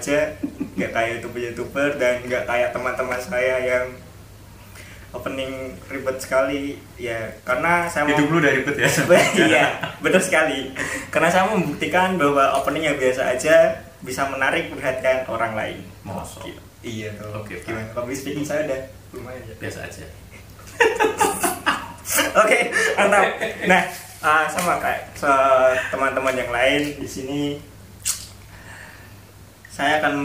aja, nggak kayak youtuber-youtuber dan nggak kayak teman-teman saya yang opening ribet sekali. Ya karena saya mau Hidup lu udah ribet ya. iya betul sekali. Karena saya mau membuktikan bahwa opening yang biasa aja bisa menarik perhatian orang lain. Masa? iya dong Oke, gimana? Public speaking saya udah lumayan ya. Biasa aja. Oke, mantap. Nah, ah, sama kayak se- teman-teman yang lain di sini, saya akan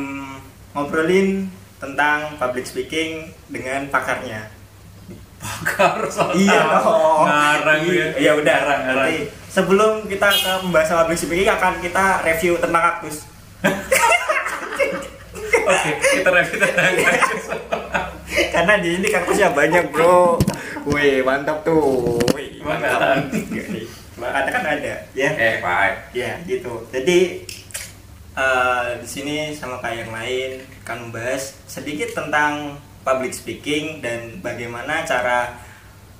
ngobrolin tentang public speaking dengan pakarnya. Pakar soal Iya dong. Ngarang Iya, ya. ya udah. Ngarang. Nanti sebelum kita ke membahas public speaking akan kita review tentang kaktus. Oke, kita review tentang kasus. Karena di ini kaktusnya banyak bro. Wih, mantap tuh. Wih, Mantap. Ada kan ada, ya. Eh, Pak. Ya gitu. Jadi eh, di sini sama kayak yang lain akan membahas sedikit tentang public speaking dan bagaimana cara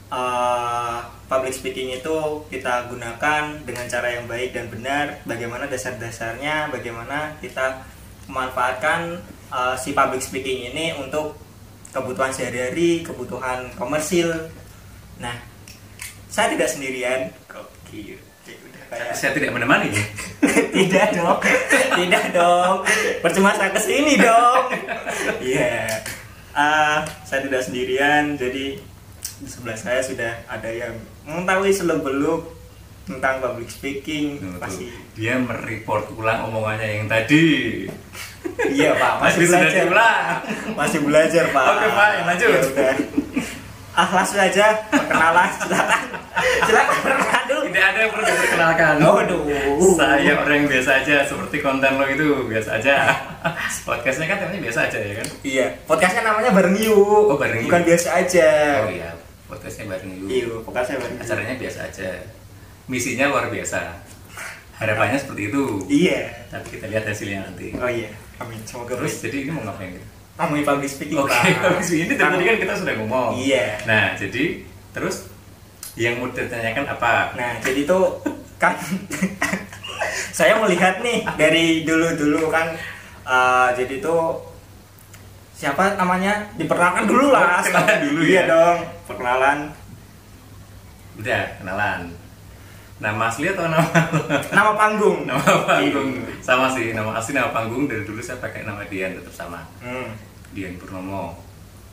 eh, public speaking itu kita gunakan dengan cara yang baik dan benar. Bagaimana dasar-dasarnya, bagaimana kita memanfaatkan eh, si public speaking ini untuk kebutuhan sehari-hari, kebutuhan komersil. Nah, saya tidak sendirian. Gokil. Kayak Saya tidak menemani. tidak dong. Tidak dong. Percuma saya ke sini dong. Iya. Ah, saya tidak sendirian. Jadi di sebelah saya sudah ada yang mengetahui seluk beluk tentang public speaking. Tunggu, pasti. Dia mereport ulang omongannya yang tadi. iya pak. Masih sudah belajar. diulang. masih belajar pak. Oke, Pak, lanjut. Ya udah. ah langsung aja perkenalan. Silakan. Silakan ada yang perlu diperkenalkan. Waduh. Saya orang yang biasa aja, seperti konten lo itu biasa aja. Podcastnya kan temanya biasa aja ya kan? iya podcastnya namanya bareng yuk Oh, Bareng Yuk. bukan biasa aja Oh iya, podcastnya bareng dulu. iya podcastnya bareng. Acaranya biasa aja. Misinya luar biasa. Harapannya seperti itu. Iya. Tapi kita lihat hasilnya nanti. Oh iya. Amin. Semoga Terus terus jadi ini mau ngapain gitu? ngomongin public speaking. Oke, Pak. habis ini dari tadi kan kita sudah ngomong. Iya. Nah, jadi terus yang mau ditanyakan apa? Nah, jadi tuh kan saya melihat nih dari dulu-dulu kan eh, jadi tuh siapa namanya diperkenalkan dulu lah Oh, kenalan dulu iya ya. dong perkenalan Udah, kenalan. Nama asli atau nama nama panggung nama panggung? Sama sih, nama asli nama panggung dari dulu saya pakai nama Dian tetap sama. Hmm. Dian Purnomo.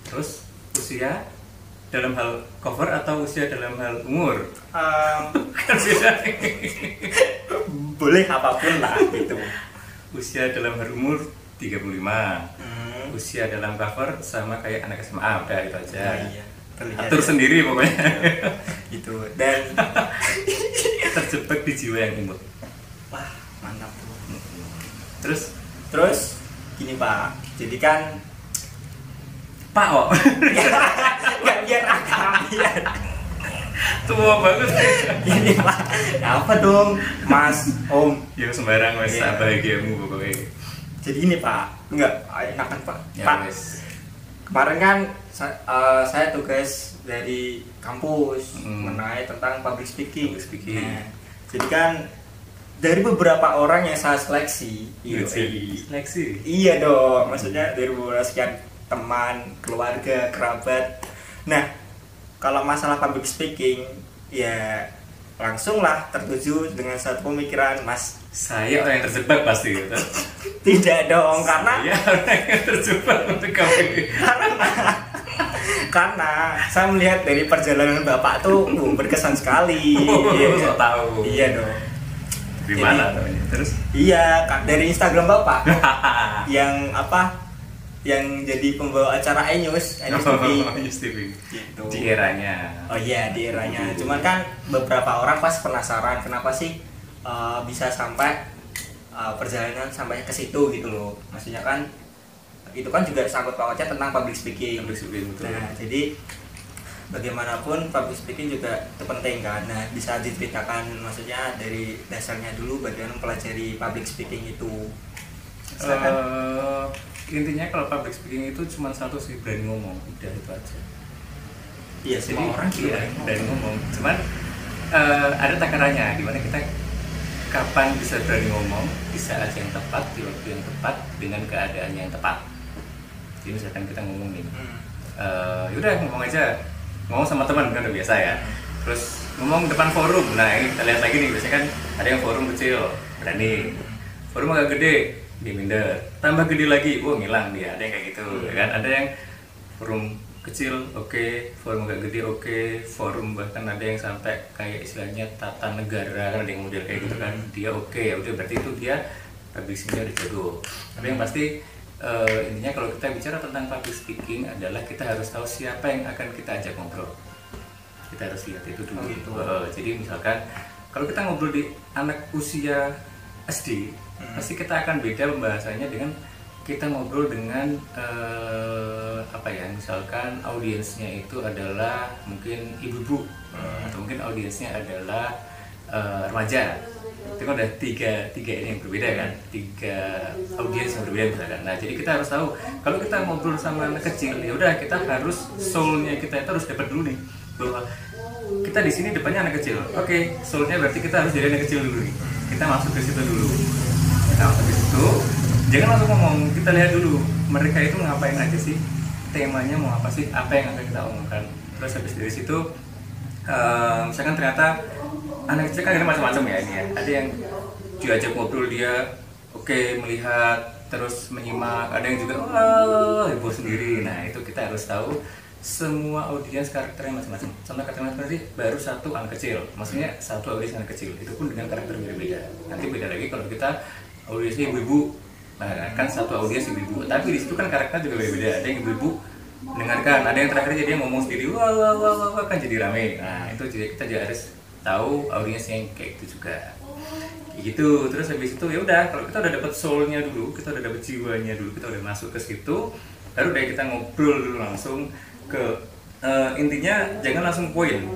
Terus usia dalam hal cover atau usia dalam hal umur? Em, Kan beda. boleh apa pun lah gitu usia dalam hal umur 35. Hmm. Usia dalam cover sama kayak anak SMA, udah itu aja. Nah, iya. Terlihat Atur ya. sendiri pokoknya. gitu dan Terjebak di jiwa yang imut. wah mantap tuh Terus Terus gini Pak, jadi kan Pak oh, nggak biar akamian. tua banget. Gini Pak, apa dong Mas Om? Ya sembarang wes Iya. bahagiamu pokoknya. Jadi ini Pak, nggak enakan Pak. Ya Pak, wes. kemarin kan eh, saya tugas dari kampus Hmm. mengenai tentang public speaking. Public speaking. Nah, jadi kan dari beberapa orang yang saya seleksi, iya, Seleksi. Iya dong, maksudnya dari beberapa sekian teman, keluarga, kerabat. Nah, kalau masalah public speaking, ya langsunglah tertuju dengan satu pemikiran, Mas. Saya orang yang terjebak pasti gitu. Tidak dong, karena Saya orang yang terjebak untuk kamu. karena karena saya melihat dari perjalanan bapak tuh uh, berkesan sekali. Oh, Iya, so tahu. Iya dong. Di mana? Terus Iya, dari Instagram bapak yang apa? Yang jadi pembawa acara Enyus, Enyus TV. News TV. Gitu. Di eranya. Oh iya di eranya. Cuman kan beberapa orang pas penasaran kenapa sih uh, bisa sampai uh, perjalanan sampai ke situ gitu loh. Maksudnya kan itu kan juga sangkut pautnya tentang public speaking. Public speaking, betul. Nah, jadi bagaimanapun public speaking juga itu penting kan. Nah, bisa diceritakan maksudnya dari dasarnya dulu bagaimana mempelajari public speaking itu. Silakan. Intinya kalau public speaking itu cuma satu sih berani ngomong udah itu aja. Iya, jadi semua orang juga iya, berani ngomong. cuman eh, ada takarannya di mana kita kapan bisa berani ngomong di saat yang tepat di waktu yang tepat dengan keadaan yang tepat. Jadi misalkan kita ngomong nih Hmm. eh yaudah ngomong aja. Ngomong sama teman kan udah biasa ya. Terus ngomong depan forum. Nah ini kita lihat lagi nih biasanya kan ada yang forum kecil berani. Forum agak gede dia minder. Tambah gede lagi. Wah ngilang dia. Ada yang kayak gitu ya kan? Ada yang forum kecil oke. Forum agak gede oke. Forum bahkan ada yang sampai kayak istilahnya tata negara. Kan ada yang model kayak gitu kan. Dia oke ya udah. Berarti itu dia public speaking udah jago. Tapi yang pasti eh, intinya kalau kita bicara tentang public speaking adalah kita harus tahu siapa yang akan kita ajak ngobrol. Kita harus lihat itu dulu. Oh, gitu. Eh, jadi misalkan kalau kita ngobrol di anak usia SD Hmm. pasti kita akan beda pembahasannya dengan kita ngobrol dengan eh, apa ya misalkan audiensnya itu adalah mungkin ibu-ibu eh, atau mungkin audiensnya adalah eh, remaja. Itu kan ada tiga tiga ini yang berbeda kan tiga audiens yang berbeda misalkan. Nah jadi kita harus tahu kalau kita ngobrol sama anak kecil ya udah kita harus soulnya kita itu harus dapat dulu nih bahwa kita di sini depannya anak kecil. Oke soulnya berarti kita harus jadi anak kecil dulu nih. Kita masuk ke situ dulu masuk ke situ jangan langsung ngomong. Kita lihat dulu mereka itu ngapain aja sih? Temanya mau apa sih? Apa yang akan kita omongkan? Terus habis dari situ eh, misalkan ternyata anak kecil kan ada macam-macam ya ini ya. Ada yang diajak ngobrol dia oke melihat terus menyimak. Ada yang juga wah heboh sendiri. Nah itu kita harus tahu semua audiens karakternya macam-macam. Contoh kata tadi baru satu anak kecil. Maksudnya satu audiens anak kecil. Itu pun dengan karakter berbeda nanti beda lagi kalau kita audiensnya ibu-ibu. Nah kan satu audiens ibu-ibu. Tapi di situ kan karakter juga beda-beda. Ada yang ibu-ibu mendengarkan ada yang terakhir jadi ngomong sendiri. Wah wah wah wah, wah kan jadi rame. Nah itu juga kita juga harus tahu audiens yang kayak gitu juga. Gitu. Terus habis itu ya udah kalau kita udah dapet soulnya dulu kita udah dapet jiwanya dulu kita udah masuk ke situ baru deh kita ngobrol dulu langsung ke eh, intinya jangan langsung poin.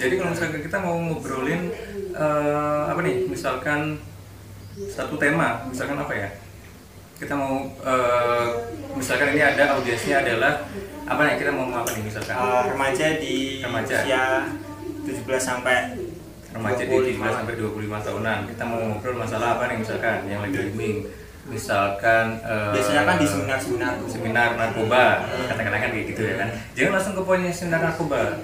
Jadi kalau misalkan kita mau ngobrolin eh, apa nih misalkan satu tema misalkan apa ya? Kita mau eh, misalkan ini ada audiensnya adalah apa nih kita mau apa nih misalkan? Eh, remaja di Remaja. usia 17 sampai remaja di 15 sampai 25 tahunan. Kita mau ngobrol masalah apa nih misalkan? Yang lagi booming. Misalkan eh, biasanya kan di seminar-seminar tuh. seminar narkoba. Katakanlah kan kayak gitu ya kan? Jangan langsung ke poinnya seminar narkoba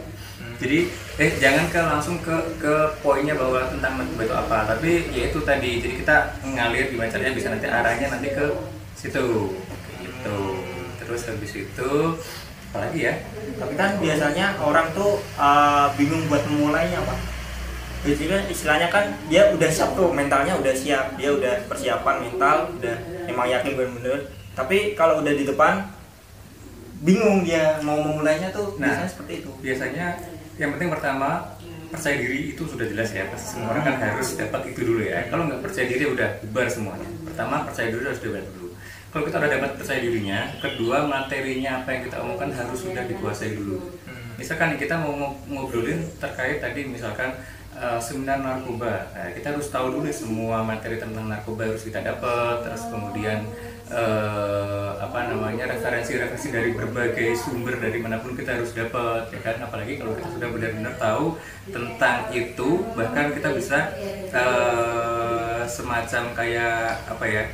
jadi eh jangan ke langsung ke ke poinnya bahwa tentang itu apa tapi ya itu tadi. Jadi kita ngalir gimana caranya bisa nanti arahnya nanti ke situ. Gitu. Terus habis itu apalagi ya? Tapi kan biasanya orang tuh uh, bingung buat memulainya pak. Jadi kan istilahnya kan dia udah siap tuh mentalnya udah siap. Dia udah persiapan mental udah emang yakin bener-bener. Tapi kalau udah di depan bingung dia mau memulainya tuh Nah. biasanya seperti itu. biasanya yang penting pertama percaya diri itu sudah jelas ya pasti semua orang kan harus dapat itu dulu ya. Kalau nggak percaya diri udah bubar semuanya. Pertama percaya diri harus dapat dulu. Kalau kita udah dapat percaya dirinya kedua materinya apa yang kita omongkan harus sudah dikuasai dulu. Misalkan nih, kita mau ngo- ngobrolin terkait tadi misalkan eh, seminar narkoba. Nah, kita harus tahu dulu semua materi tentang narkoba harus kita dapat terus kemudian eh, apa namanya referensi-referensi dari berbagai sumber dari mana pun kita harus dapat ya kan? Apalagi kalau kita sudah benar-benar tahu tentang itu bahkan kita bisa eh, semacam kayak apa ya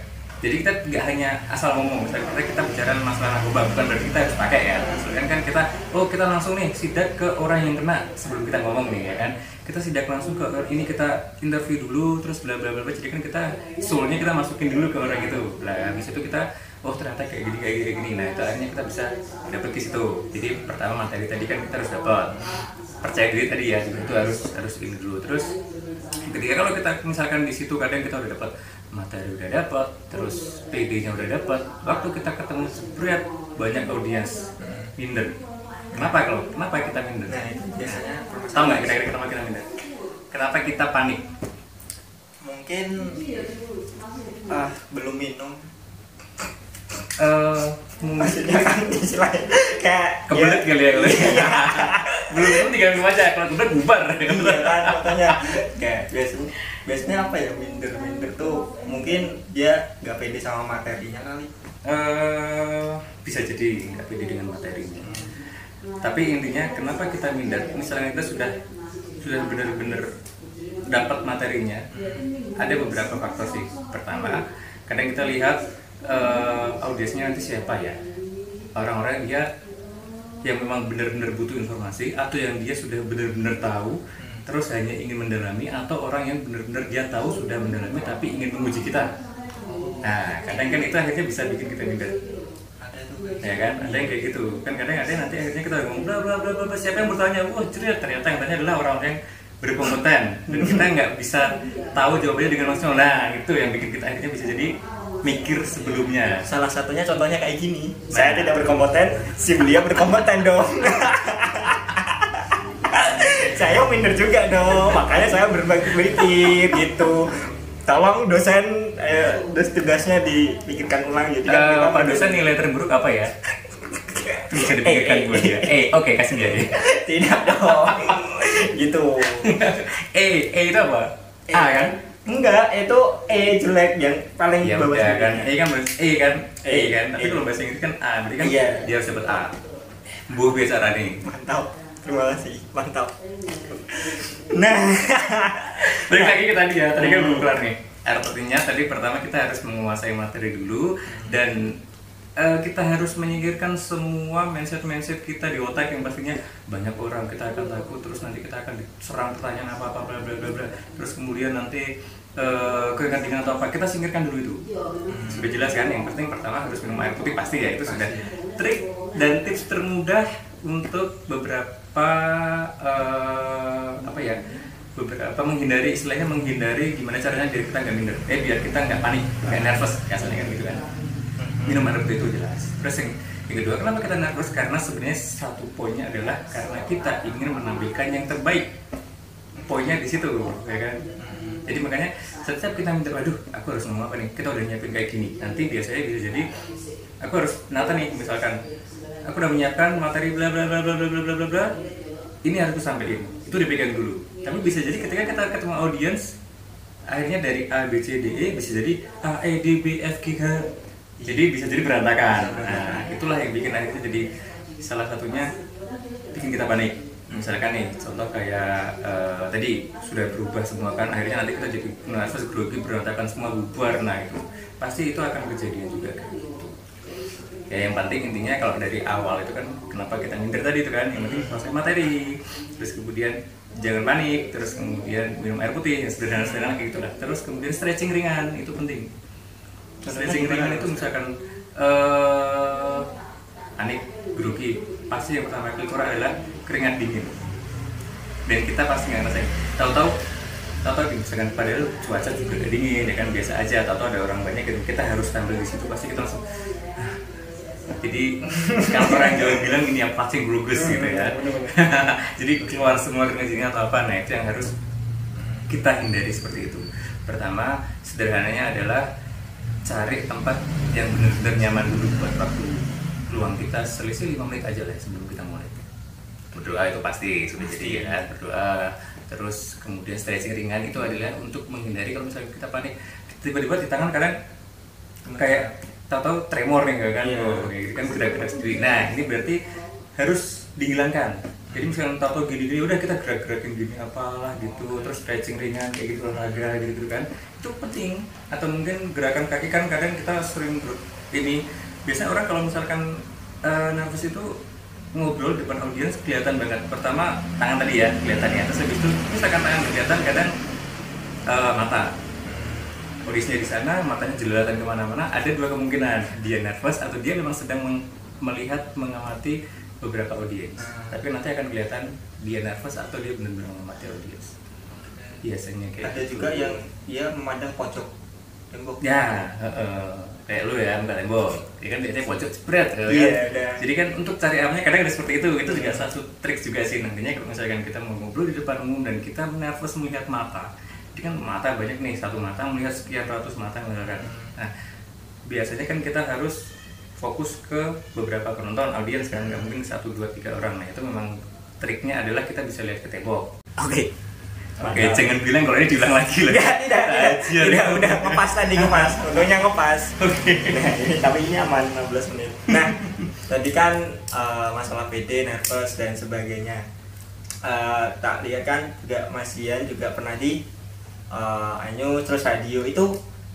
jadi kita nggak hanya asal ngomong misalnya kita, kita bicara masalah narkoba bukan berarti kita harus pakai ya. Maksudnya kan kita oh kita langsung nih sidak ke orang yang kena sebelum kita ngomong nih ya kan? Kita sidak langsung ke ini kita interview dulu terus bla bla bla jadi kan kita soulnya kita masukin dulu ke orang itu. Lah habis itu kita oh ternyata kayak gini kayak gini kayak gini. Nah itu akhirnya kita bisa dapet ke situ. Jadi pertama materi tadi kan kita harus dapat percaya diri tadi ya itu harus harus ini dulu. Terus ketika kalau kita misalkan di situ kadang kita udah dapat materi udah dapat terus PD-nya udah dapat waktu kita ketemu spread banyak audiens minder. Kenapa kalau kenapa kita minder? Nah itu biasanya tahu nggak kira-kira kenapa kita minder? Kenapa kita panik? Mungkin ah belum minum. Eh, mungkin maksudnya kan istilahnya kayak kebelet ya, kali ya kalau belum belum tinggal minum aja kalau kebelet bubar. Iya kan makanya. Kayak biasanya biasanya apa ya minder minder tuh? Mungkin dia nggak pede sama materinya kali. Eh, bisa jadi nggak pede dengan materinya. Tapi intinya kenapa kita minder? Misalnya kita sudah sudah benar-benar dapat materinya ada beberapa faktor sih. Pertama kadang kita lihat uh, audiensnya nanti siapa ya? Orang-orang dia yang memang benar-benar butuh informasi atau yang dia sudah benar-benar tahu terus hanya ingin mendalami atau orang yang benar-benar dia tahu sudah mendalami tapi ingin menguji kita? Nah kadang kan itu akhirnya bisa bikin kita minder ya kan? Ada yang kayak gitu. Kan kadang ada yang nanti akhirnya kita ngomong bla bla bla bla siapa yang bertanya? Wah cerita ternyata yang tanya adalah orang yang berkompeten. Dan kita nggak bisa tahu jawabannya dengan langsung. Nah itu yang bikin kita akhirnya bisa jadi mikir sebelumnya. Salah satunya contohnya kayak gini. Nah. saya tidak berkompeten si beliau berkompeten dong saya minder juga dong. Makanya saya berbagi berpikir gitu. Tolong dosen eh, tugasnya dipikirkan ulang gitu kan uh, pak dosen nilai terburuk apa ya? Bisa dipikirkan eh, buat dia. eh. Oke okay, kasih dia ya tidak dong. Gitu. Eh eh itu apa? A kan? Enggak, itu E jelek yang paling ya, bawah ya, kan. E kan E kan? E kan. Tapi kalau bahasa Inggris kan A, berarti kan iya. dia harus dapat A. Bu biasa nih. Mantap. Terima kasih. Mantap. Nah, balik lagi ke tadi ya. Tadi kan belum kelar nih. Artinya tadi pertama kita harus menguasai materi dulu dan uh, kita harus menyingkirkan semua mindset-mindset kita di otak yang pastinya banyak orang kita akan takut terus nanti kita akan diserang pertanyaan apa apa bla bla bla bla terus kemudian nanti uh, kegentingan atau apa kita singkirkan dulu itu hmm. sudah jelas kan yang penting pertama harus minum air putih pasti ya itu sudah trik dan tips termudah untuk beberapa uh, apa ya beberapa menghindari istilahnya menghindari gimana caranya biar kita nggak minder. Eh biar kita nggak panik kayak nervous biasanya kan gitu kan. Minum air putih itu jelas. Terus yang, yang kedua kenapa kita nervous? Karena sebenarnya satu poinnya adalah karena kita ingin menampilkan yang terbaik. Poinnya di situ ya kan? Jadi makanya setiap kita minta aduh aku harus ngomong apa nih? Kita udah nyiapin kayak gini. Nanti biasanya bisa jadi aku harus nata nih misalkan aku udah menyiapkan materi bla bla bla bla bla bla bla bla ini harus aku sampaikan. Itu dipegang dulu. Tapi bisa jadi ketika kita ketemu audiens akhirnya dari A B C D E bisa jadi A E D B F G H. Jadi bisa jadi berantakan. Nah itulah yang bikin akhirnya jadi salah satunya bikin kita panik. Misalkan nih contoh kayak uh, tadi sudah berubah semua kan akhirnya nanti kita jadi nervous grogi berantakan semua bubar. Nah itu pasti itu akan kejadian juga ya yang penting intinya kalau dari awal itu kan kenapa kita minder tadi itu kan yang penting proses materi. Terus kemudian jangan panik terus kemudian minum air putih yang sederhana-sederhana kayak gitulah. Terus kemudian stretching ringan itu penting. Stretching ringan itu misalkan uh, anik grogi pasti yang pertama kali keluar adalah keringat dingin. Dan kita pasti nggak ngerasain. Tahu-tahu tahu-tahu misalkan padahal cuaca juga dingin ya kan biasa aja. Tahu-tahu ada orang banyak gitu kita harus tampil di situ pasti kita langsung. Jadi kalau orang Jawa bilang ini yang pacing grugus gitu ya. jadi keluar semua dingin atau apa nah itu yang harus kita hindari seperti itu. Pertama sederhananya adalah cari tempat yang benar-benar nyaman dulu buat waktu. Luang kita selisih lima menit aja lah sebelum kita mulai. Berdoa itu pasti sudah jadi ya berdoa. Terus kemudian stretching ringan itu adalah untuk menghindari kalau misalnya kita panik tiba-tiba di tangan kadang kayak tahu-tahu tremor nih kan yeah. oh, gitu kan bergerak-gerak sendiri. Nah ini berarti harus dihilangkan. Jadi misalnya tahu-tahu gini-gini udah kita gerak-gerakin gini apalah gitu. Terus stretching ringan kayak gitu olahraga gitu kan. Itu penting. Atau mungkin gerakan kaki kan kadang kita sering ini biasanya orang kalau misalkan uh, nervous itu ngobrol depan audiens kelihatan banget. Pertama tangan tadi ya kelihatannya. Terus habis itu misalkan tangan kelihatan kadang uh, mata audiensnya di sana matanya jelalatan ke mana-mana ada dua kemungkinan. Dia nervous atau dia memang sedang melihat mengamati beberapa audiens. Hmm. tapi nanti akan kelihatan dia nervous atau dia benar-benar mengamati audiens. Biasanya kayak ada gitu. juga yang dia memandang pojok tembok. Ya uh, uh, kayak lu ya bukan tembok. Ya kan biasanya pojok spread ya kan? yeah, jadi kan untuk cari amannya kadang ada seperti itu. Itu juga satu trik juga sih nantinya kalau misalkan kita mau ngobrol di depan umum dan kita nervous melihat mata jadi kan mata banyak nih satu mata melihat sekian ratus mata kan nah biasanya kan kita harus fokus ke beberapa penonton audiens kan nggak mungkin satu dua tiga orang nah itu memang triknya adalah kita bisa lihat ke tembok oke okay. Oke, okay, jangan bilang kalau ini diulang lagi lah. Tidak, tidak, tidak. Tidak, udah ngepas tadi ngepas. Untungnya ngepas. Oke. Okay. Nah, ini tapi ini aman 16 menit. Nah, tadi kan uh, masalah PD, nervous dan sebagainya. eh, tak lihat kan juga Mas Dian juga pernah di eh, Anyu terus radio itu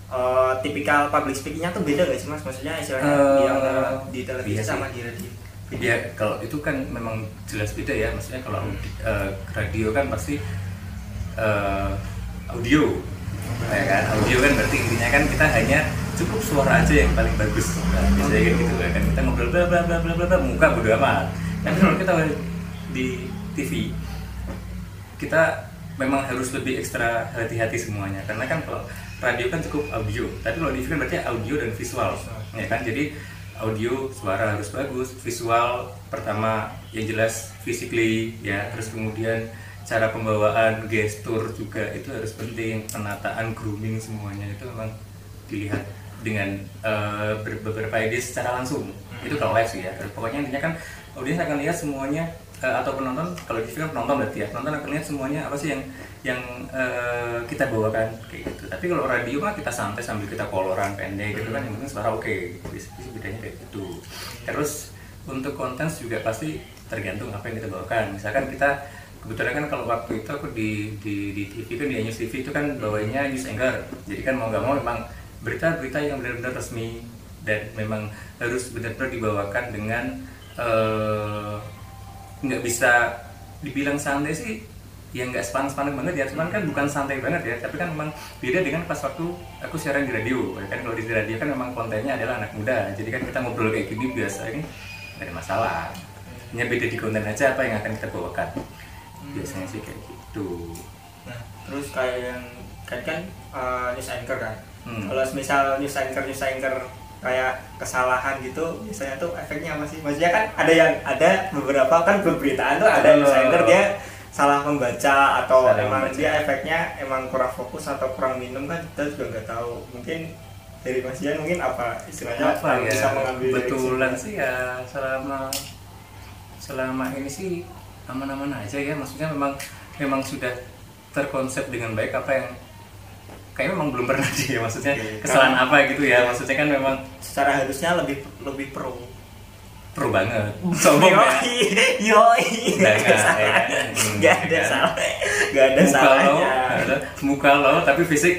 eh, tipikal public speakingnya tuh beda gak sih mas? Maksudnya istilahnya di antara di televisi iya sih. sama di radio. Ya kalau itu kan memang jelas beda ya. Maksudnya kalau eh, radio kan pasti eh, audio, ya kan? Audio kan berarti intinya kan kita hanya cukup suara aja yang paling bagus. Nah, biasanya kan gitu kan. Kita ngobrol bla bla bla bla bla bla muka bodo amat. Tapi kalau kita di TV kita memang harus lebih ekstra hati-hati semuanya. Karena kan kalau radio kan cukup audio. Tapi kalau di kan berarti audio dan visual. Ya kan? Jadi audio suara harus bagus. Visual pertama yang jelas physically ya. Terus kemudian cara pembawaan gestur juga itu harus penting. Penataan grooming semuanya itu memang dilihat dengan ber- beberapa ide secara langsung. Itu kalau live sih ya. Pokoknya intinya kan audiens akan lihat semuanya eh, atau penonton kalau di film penonton berarti ya penonton akan lihat semuanya apa sih yang yang eh, kita bawakan kayak gitu. Tapi kalau radio mah kita santai sambil kita koloran pendek gitu kan yang penting suara oke gitu. Bisa- bisa bedanya kayak gitu. Terus untuk konten juga pasti tergantung apa yang kita bawakan. Misalkan kita kebetulan kan kalau waktu itu aku di di, di TV kan di News TV itu kan bawanya news anchor. Jadi kan mau nggak mau memang berita-berita yang benar-benar resmi dan memang harus benar-benar dibawakan dengan eh, nggak bisa dibilang santai sih ya nggak sepanas-panas banget ya. Cuman kan bukan santai banget ya tapi kan memang beda dengan pas waktu aku siaran di radio. Ya kan kalau di radio kan memang kontennya adalah anak muda. Jadi kan kita ngobrol kayak gini biasa ini nggak ada masalah. Hanya beda di konten aja apa yang akan kita bawakan. Biasanya sih kayak gitu. Nah, terus kayak yang kan kan eh, news anchor kan. Hmm. Kalau misal news anchor news anchor kayak kesalahan gitu, biasanya tuh efeknya apa sih? Maksudnya kan ada yang ada beberapa kan pemberitaan tuh ada Oh. anchor dia salah membaca atau Salah emang membaca. dia efeknya emang kurang fokus atau kurang minum kan kita juga nggak tahu. Mungkin dari Mas Dian mungkin apa istilahnya apa ya bisa mengambil kebetulan sih ya selama selama ini sih aman-aman aja ya maksudnya memang memang sudah terkonsep dengan baik apa yang kayaknya memang belum pernah sih ya maksudnya Oke, kesalahan karena- apa gitu ya. maksudnya kan memang secara harusnya lebih lebih pro. pro banget. Sombong ya? Yoi, yoi, Nggak, ada nggak, salah, nggak ada salah, nggak ada muka lo salahnya. ada muka lo tapi fisik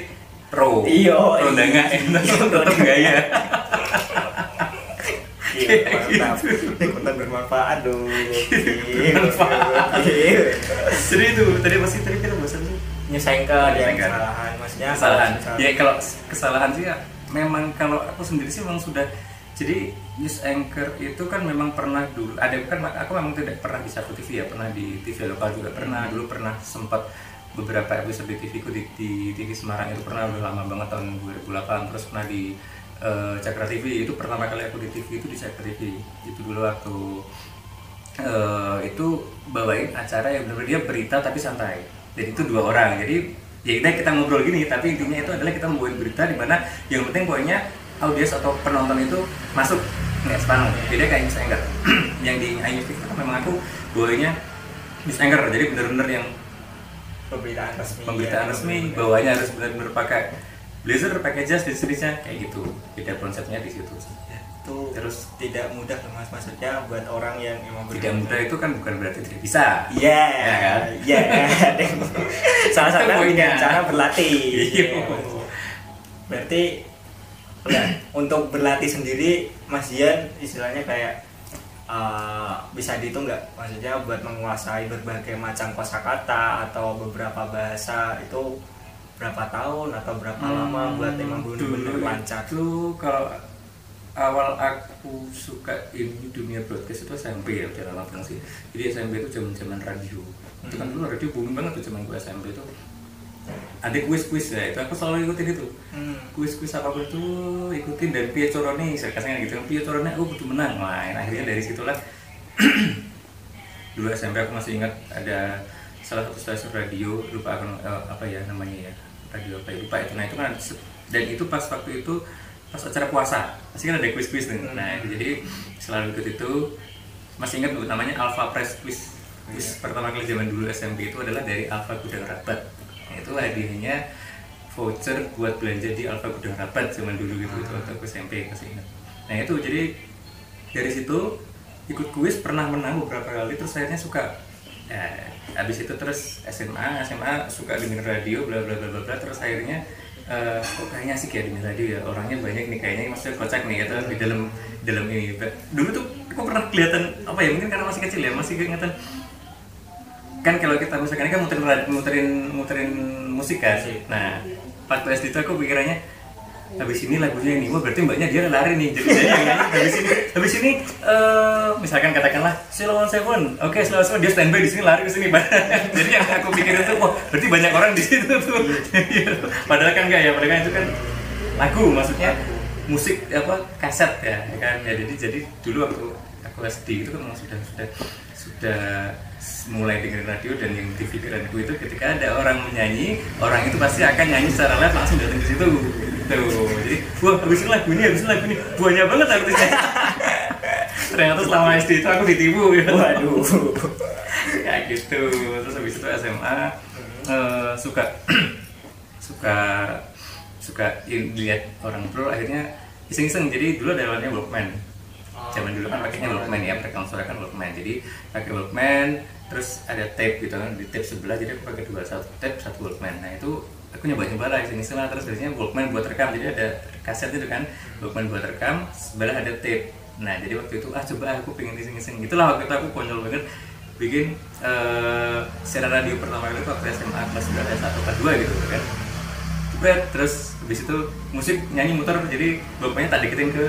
pro. Iya, pro nggak enak tetap gaya Iya, mantap. Ini konten bermanfaat dong. Iya, Bermanfaat. iya. jadi itu tadi pasti tadi kita bosan yang anchor. kesalahan, maksudnya kesalahan ya kalau kesalahan sih ya memang kalau aku sendiri sih memang sudah jadi news anchor itu kan memang pernah dulu ada kan aku memang tidak pernah di satu TV ya pernah di TV lokal juga pernah dulu pernah sempat beberapa episode TV ku di, di TV Semarang itu pernah udah lama banget tahun 2008 terus pernah di eh, Cakra TV itu pertama kali aku di TV itu di Cakra TV itu dulu waktu eh, itu bawain acara yang benar dia berita tapi santai jadi itu dua orang. Jadi ya kita kita ngobrol gini tapi intinya itu adalah kita membuat berita di mana yang penting pokoknya audiens atau penonton itu masuk. Nggak sepaneng beda kayak news anchor yang di iNews itu kan memang aku bawanya news anchor jadi benar-benar yang pemberitaan resmi. pemberitaan ya, resmi bener-bener. bawahnya harus benar-benar pakai blazer pakai jas dan seterusnya. Kayak gitu. Beda konsepnya di situ. Ya, Itu Terus- tidak mudah loh, mas maksudnya buat orang yang emang tidak mudah itu kan bukan berarti tidak bisa Iya, Ya kan? iya. Salah satu dengan cara berlatih. Iya. Berarti ya, untuk berlatih sendiri, Mas Dian istilahnya kayak uh, bisa dihitung nggak? Maksudnya buat menguasai berbagai macam kosakata atau beberapa bahasa itu berapa tahun atau berapa lama buat emang benar-benar Hmm, lancar? itu kalau awal aku suka ini dunia broadcast itu SMP ya udah lama banget sih. Jadi SMP itu zaman zaman radio. Itu kan dulu radio booming banget tuh zaman gue SMP itu ada kuis kuis ya itu aku selalu ikutin itu. Hmm. kuis kuis apa pun itu ikutin dan Pia Corone saya kasihnya gitu Pia Corone aku butuh menang. Wah akhirnya dari situlah dulu SMP aku masih ingat ada salah satu stasiun radio lupa aku eh, apa ya namanya ya radio apa ya lupa itu. Nah itu kan dan itu pas waktu itu pas acara puasa. Pasti kan ada kuis kuis nih nah itu jadi selalu ikut itu. Masih ingat tuh namanya Alpha Press Quiz. Quiz pertama kali zaman dulu SMP itu adalah dari Alpha Gudang Rabat Nah, itu hadiahnya voucher buat belanja di Alfa Gudang Rabat zaman dulu gitu itu waktu aku SMP masih ingat. Nah itu jadi dari situ ikut kuis pernah menang beberapa kali terus akhirnya suka. Nah, habis itu terus SMA, SMA suka dengerin radio, bla bla bla bla. Terus akhirnya eh, kok kayaknya asik ya dengerin radio ya. Orangnya banyak nih kayaknya maksudnya kocak nih atau di dalam dalam ini. Dulu tuh kok pernah kelihatan apa ya? Mungkin karena masih kecil ya, masih keingetan kan kalau kita misalkan kan muterin muterin muterin musik kan nah waktu SD itu aku pikirannya habis ini lagunya ini wah berarti mbaknya dia lari nih jadi saya yang nyanyi. Habis ini habis ini eh, misalkan katakanlah Slow on Seven oke Slow on Seven dia standby di sini lari ke sini jadi yang aku pikirin tuh wah berarti banyak orang di situ tuh. Padahal kan enggak ya padahal kan itu kan lagu maksudnya musik apa kaset ya kan. Ya jadi jadi dulu waktu aku SD itu kan memang sudah sudah sudah mulai dengerin radio dan yang di pikiranku itu ketika ada orang menyanyi orang itu pasti akan nyanyi secara live langsung datang ke situ. Tuh jadi wah habis ini lagu ini habis ini lagu ini. Banyak banget artisnya. Ternyata selama SD itu aku ditipu. Gitu Waduh. kayak gitu. Terus habis itu SMA eh, suka suka suka lihat orang bro akhirnya iseng-iseng. Jadi dulu ada awalnya Walkman. Zaman dulu kan pakainya Walkman ya perekam suara kan Walkman. Jadi pakai Walkman terus ada tape gitu kan di tape sebelah jadi aku pakai dua satu tape satu Walkman. Nah itu aku nyoba nyoba lah iseng iseng lah. Terus biasanya Walkman buat rekam jadi ada kaset itu kan. Walkman buat rekam sebelah ada tape. Nah jadi waktu itu ah coba aku pengen iseng iseng. Gitulah waktu itu aku konyol banget bikin eh siaran radio pertama kali itu waktu SMA kelas 9 S1 kelas 2 gitu kan. Terus habis itu musik nyanyi muter jadi bapaknya tak deketin ke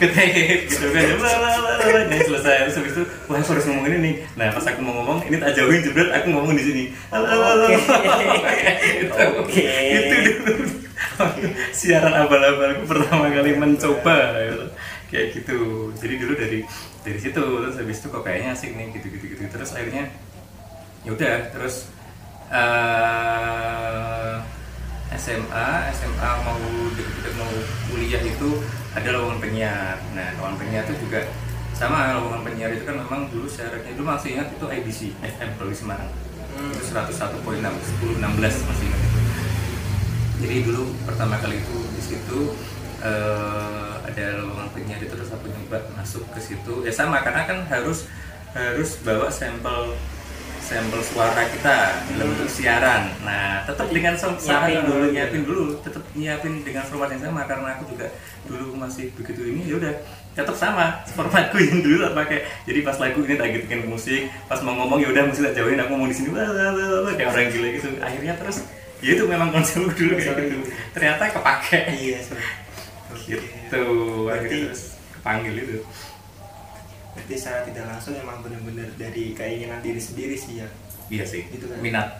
ke tape gitu kan nyanyi selesai terus habis itu wah aku harus ngomong ini nih nah pas aku mau ngomong ini tak jauhin jebret aku ngomong di sini la. Gitu. Oke. itu dulu siaran abal-abalku pertama kali mencoba gitu. kayak gitu jadi dulu dari dari situ terus habis itu kok kayaknya asik nih gitu gitu gitu terus akhirnya ya udah terus eh SMA SMA mau deket-deket mau kuliah itu ada lowongan penyiar. Nah lowongan penyiar itu juga sama lowongan penyiar itu kan memang dulu syaratnya dulu masih ingat itu IBC FM di Semarang. Itu 101.6 10 16 masih ingat. Itu jadi dulu pertama kali itu di situ eh, ada lowongan penyiar itu terus aku nyoba masuk ke situ. Ya sama karena kan harus harus bawa sampel sampel suara kita dalam bentuk siaran. Nah tetap dengan Nyiapin dulu gitu. nyiapin dulu tetap nyiapin dengan format yang sama karena aku juga dulu masih begitu ini ya udah tetap sama formatku yang dulu tak pakai. Jadi pas lagu ini tak gituin musik pas mau ngomong ya udah musik tak jauhin aku ngomong di sini kayak orang gila gitu. Akhirnya terus ya itu memang konsepku dulu kayak gitu. Ternyata kepake. Iya gitu. Akhirnya terus kepanggil itu berarti secara tidak langsung emang bener-bener dari keinginan diri sendiri sih ya? Iya sih. Gitu kan. minat.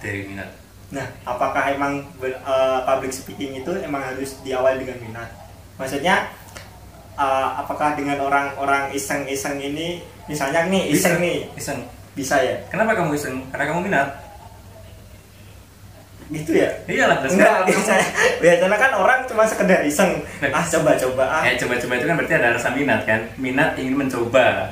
Dari minat. Nah apakah emang eh, public speaking itu emang harus diawali dengan minat? Maksudnya eh, apakah dengan orang-orang iseng-iseng ini misalnya nih iseng Bisa. nih? Iseng. Bisa ya? Kenapa kamu iseng? Karena kamu minat gitu ya? Iyalah terus enggak kan- biasanya biasanya kan orang cuma sekedar iseng. Nah. ah coba-coba ah. Eh coba-coba itu kan berarti ada rasa minat kan? Minat ingin mencoba.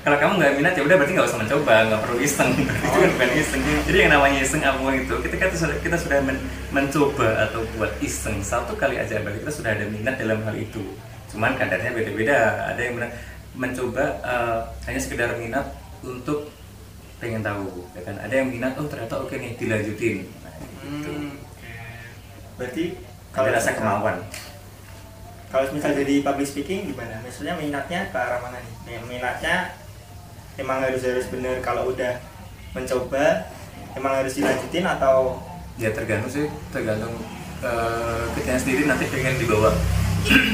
Kalau kamu nggak minat ya udah berarti nggak usah mencoba nggak perlu iseng. Itu kan bukan iseng. Jadi yang namanya iseng apa pun itu ketika kita sudah kita sudah men- mencoba atau buat iseng satu kali aja berarti kita sudah ada minat dalam hal itu. Cuman kadarnya beda-beda. Ada yang benar mencoba eh, hanya sekedar minat untuk pengen tahu ya kan? Ada yang minat oh ternyata oke nih dilanjutin gitu. Hmm. berarti ada rasa kemauan kalau misal jadi public speaking gimana? Maksudnya minatnya ke arah mana nih? Minatnya emang harus harus bener kalau udah mencoba emang harus dilanjutin atau? Ya tergantung sih tergantung uh, kitanya sendiri nanti pengen dibawa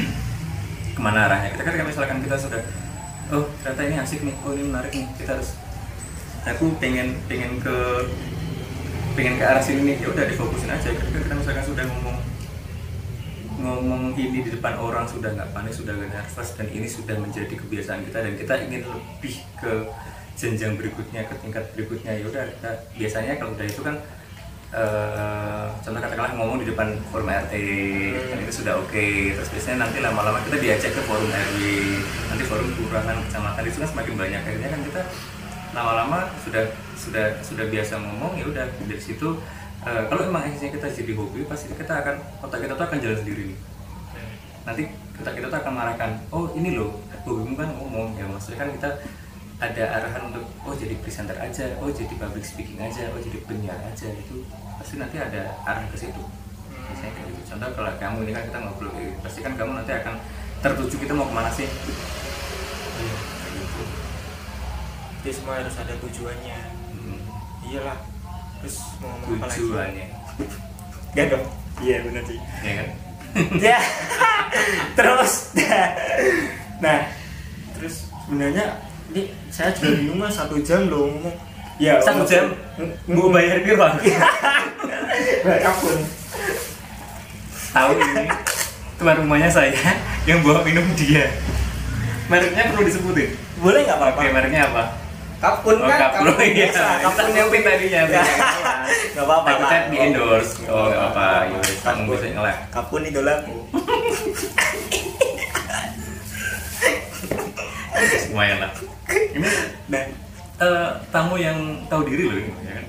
ke mana arahnya. Kita kan kalau misalkan kita sudah oh ternyata ini asik nih oh ini menarik nih kita harus aku pengen pengen ke pengen ke arah sini nih ya udah difokusin aja. Ketika kita misalkan sudah ngomong ngomong ini di depan orang sudah nggak panik sudah nggak nervous dan ini sudah menjadi kebiasaan kita dan kita ingin lebih ke jenjang berikutnya ke tingkat berikutnya ya udah kita biasanya kalau udah itu kan eh, contoh katakanlah ngomong di depan forum RT kan itu sudah oke. Terus biasanya nanti lama-lama kita diajak ke forum RW nanti forum kelurahan kecamatan itu kan semakin banyak. Akhirnya kan kita lama-lama sudah sudah sudah biasa ngomong ya udah dari situ eh, kalau emang akhirnya kita jadi hobi pasti kita akan otak kita tuh akan jalan sendiri nih. Nanti kita kita tuh akan marahkan oh ini loh hobimu kan ngomong ya maksudnya kan kita ada arahan untuk oh jadi presenter aja oh jadi public speaking aja oh jadi penyiar aja itu pasti nanti ada arah ke situ. Biasanya kayak gitu. Contoh kalau kamu ini kan kita ngobrol kayak gitu pasti kan kamu nanti akan tertuju kita mau ke mana sih? Iya. Jadi semua harus ada tujuannya. Hmm. Iyalah. Terus mau ngomong apa lagi? tujuannya. Gak dong. Iya benar sih. ya kan? Ya terus. Nah terus sebenarnya ini saya juga bingung mas. Satu jam loh ngomong. Ya satu jam? mau bayar piro berapapun tahu ini. Teman rumahnya saya yang bawa minum dia. Mereknya perlu disebutin? Boleh nggak apa-apa oke mereknya apa kapun Oh, kan? kapun, iya. biasa, kapun Kita yang sebutin tadinya, Nggak nggak apa-apa Aku Pak. chat di endorse. Oh, nggak apa-apa. Yowes, kamu kapun bisa ngelak. kapun idolaku. Lumayan lah. Ini nah. eh, tamu yang tahu diri loh ini ya kan?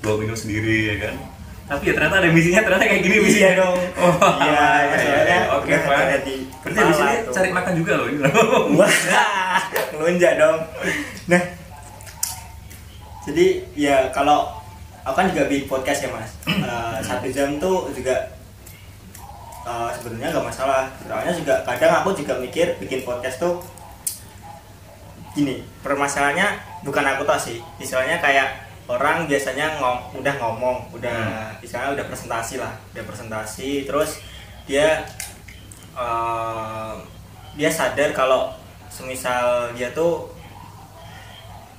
Bawa minum sendiri ya kan? Tapi ya ternyata ada misinya ternyata kayak gini misinya. Iya dong. Oh iya iya, soalnya oke udah pak. ada di berarti di sini cari makan juga loh Wah, ngelunjak dong. Nah, jadi ya kalau aku kan juga bikin podcast ya mas. Eh, satu jam tuh juga eh, sebenarnya nggak masalah. Soalnya juga kadang aku juga mikir bikin podcast tuh gini. Permasalahannya bukan aku tau sih. Istilahnya kayak orang biasanya ngom, udah ngomong, udah istilahnya udah presentasi lah, udah presentasi, terus dia eh, dia sadar kalau semisal dia tuh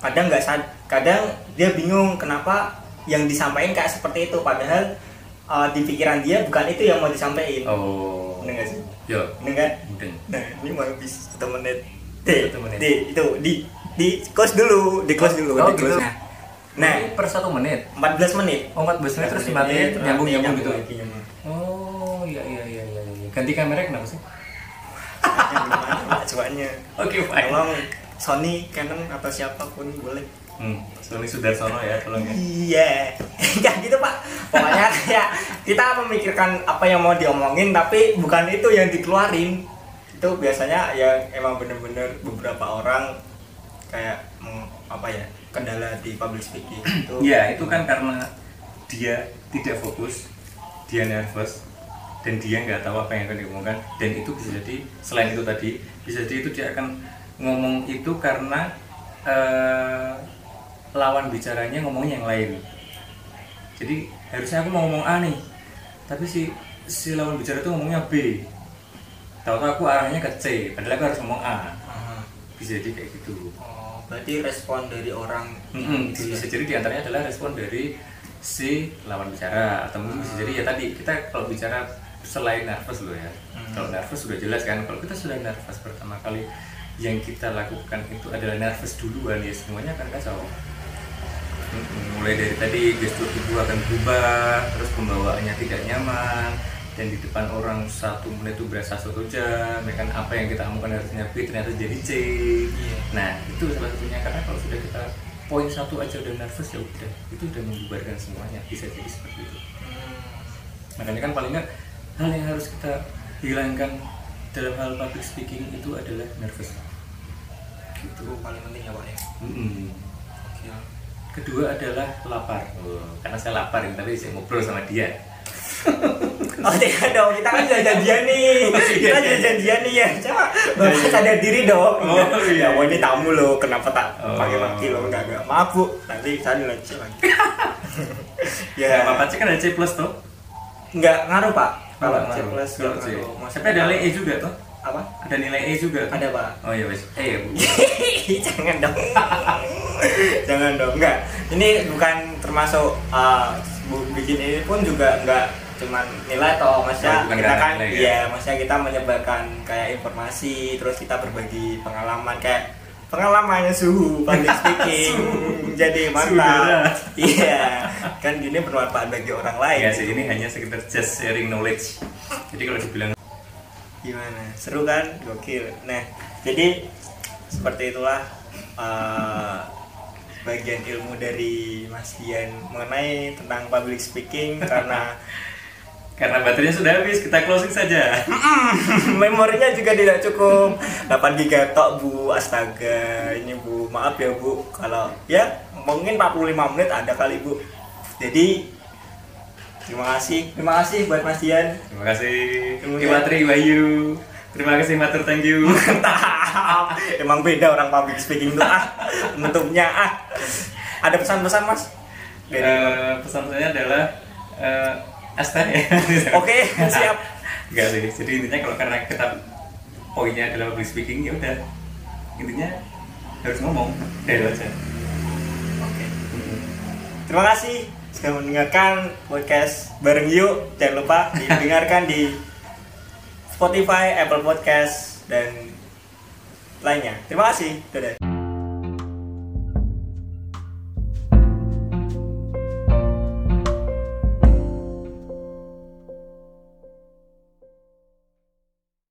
kadang nggak sad kadang dia bingung kenapa yang disampaikan kayak seperti itu padahal uh, di pikiran dia bukan itu yang mau disampaikan oh Bener nggak sih? kan? mungkin Nah ini mau habis satu menit D, Satu menit. D itu di di close dulu di close dulu Oh, di close. gitu. Nah Ini per satu menit 14 menit oh 14 menit terus dimatiin nyambung nyambung gitu lagi, nyambung. oh iya iya iya iya iya. ganti kamera kenapa sih cobaannya oke fine tolong Sony Canon atau siapa pun boleh hmm, Sony Sudarsono ya tolong ya Iya, kayak gitu pak. Pokoknya kayak kita memikirkan apa yang mau diomongin, tapi bukan itu yang dikeluarin. Itu biasanya ya emang bener-bener beberapa orang kayak apa ya kendala di public speaking itu. Iya, itu kan karena dia tidak fokus, dia nervous, dan dia nggak tahu apa yang akan diomongkan. Dan itu bisa jadi selain itu tadi, bisa jadi itu dia akan ngomong itu karena eh, lawan bicaranya ngomongnya yang lain. Jadi harusnya aku mau ngomong A nih, tapi si si lawan bicara itu ngomongnya B. Tahu-tahu aku arahnya ke C, padahal aku harus ngomong A. Ah, Bisa jadi kayak gitu. Oh, berarti respon dari orang Mm-mm, gitu ya. bisa jadi di antaranya adalah respon dari si lawan bicara atau mungkin bisa jadi ya tadi kita kalau bicara selain nervous loh ya Hmm. kalau nervous sudah jelas kan kalau kita sudah nervous pertama kali yang kita lakukan itu adalah nervous duluan ya semuanya akan kacau mulai dari tadi gestur tubuh akan berubah terus pembawaannya tidak nyaman dan di depan orang satu menit itu berasa satu jam ya kan apa yang kita omongkan harusnya B ternyata jadi C Iya. Nah itu salah satunya karena kalau sudah kita poin satu aja udah nervous ya udah itu udah membubarkan semuanya bisa jadi seperti itu. Hmm. Makanya kan paling nggak hal yang harus kita hilangkan dalam hal public speaking itu adalah nervous. Itu paling penting ya pak ya. Mm-mm. Oke. Kedua adalah lapar. Oh, karena saya lapar ini tapi saya ngobrol sama dia. Oh tidak dong, kita kan sudah janjian nih Kita sudah janjian nih ya Coba Bapak sadar diri dong Oh, iya. Ya wah ini tamu loh, kenapa tak Oh. pakai maki loh Enggak, enggak, maaf bu Nanti saya dileceh lagi Ya, Ya, apa C kan ada C plus tuh. enggak ngaruh pak Kalau Nggak C plus Kalau C. Tapi ada nilai E juga tuh. Apa? Ada nilai E juga. Ada pak Oh iya wes. E ya bu. Jangan dong Jangan dong, enggak Ini bukan termasuk uh, Bikin ini pun juga enggak cuman nilai toh maksudnya Oh, kita kan nilai ya? iya maksudnya kita menyebarkan kayak informasi terus kita berbagi pengalaman kayak pengalamannya suhu public speaking jadi mantap iya kan gini bermanfaat bagi orang lain Ya sih ini hanya sekedar just sharing knowledge. Jadi kalau dibilang gimana? Seru kan? Gokil. Nah jadi seperti itulah uh, bagian ilmu dari Mas Dian mengenai tentang public speaking karena karena baterainya sudah habis kita closing saja. Memorinya juga tidak cukup. 8 giga tok bu. Astaga ini bu. Maaf ya bu. Kalau ya mungkin 45 menit ada kali bu. Jadi terima kasih. Terima kasih buat Mas Dian. Terima kasih. Kemudian- Iwatri Bayu terima kasih Matur. Thank you. Mantap. Emang beda orang public speaking tuh ah. Bentuknya ah. Ada pesan-pesan mas? Dari Eh, pesan saya adalah eh Asta ya. Oke siap. Enggak sih, jadi intinya kalau karena kita poinnya adalah public speaking ya udah. Intinya harus ngomong itu aja. Oke. Terima kasih sudah mendengarkan podcast bareng yuk. Jangan lupa didengarkan di Spotify Apple Podcast dan lainnya. Terima kasih. Dadah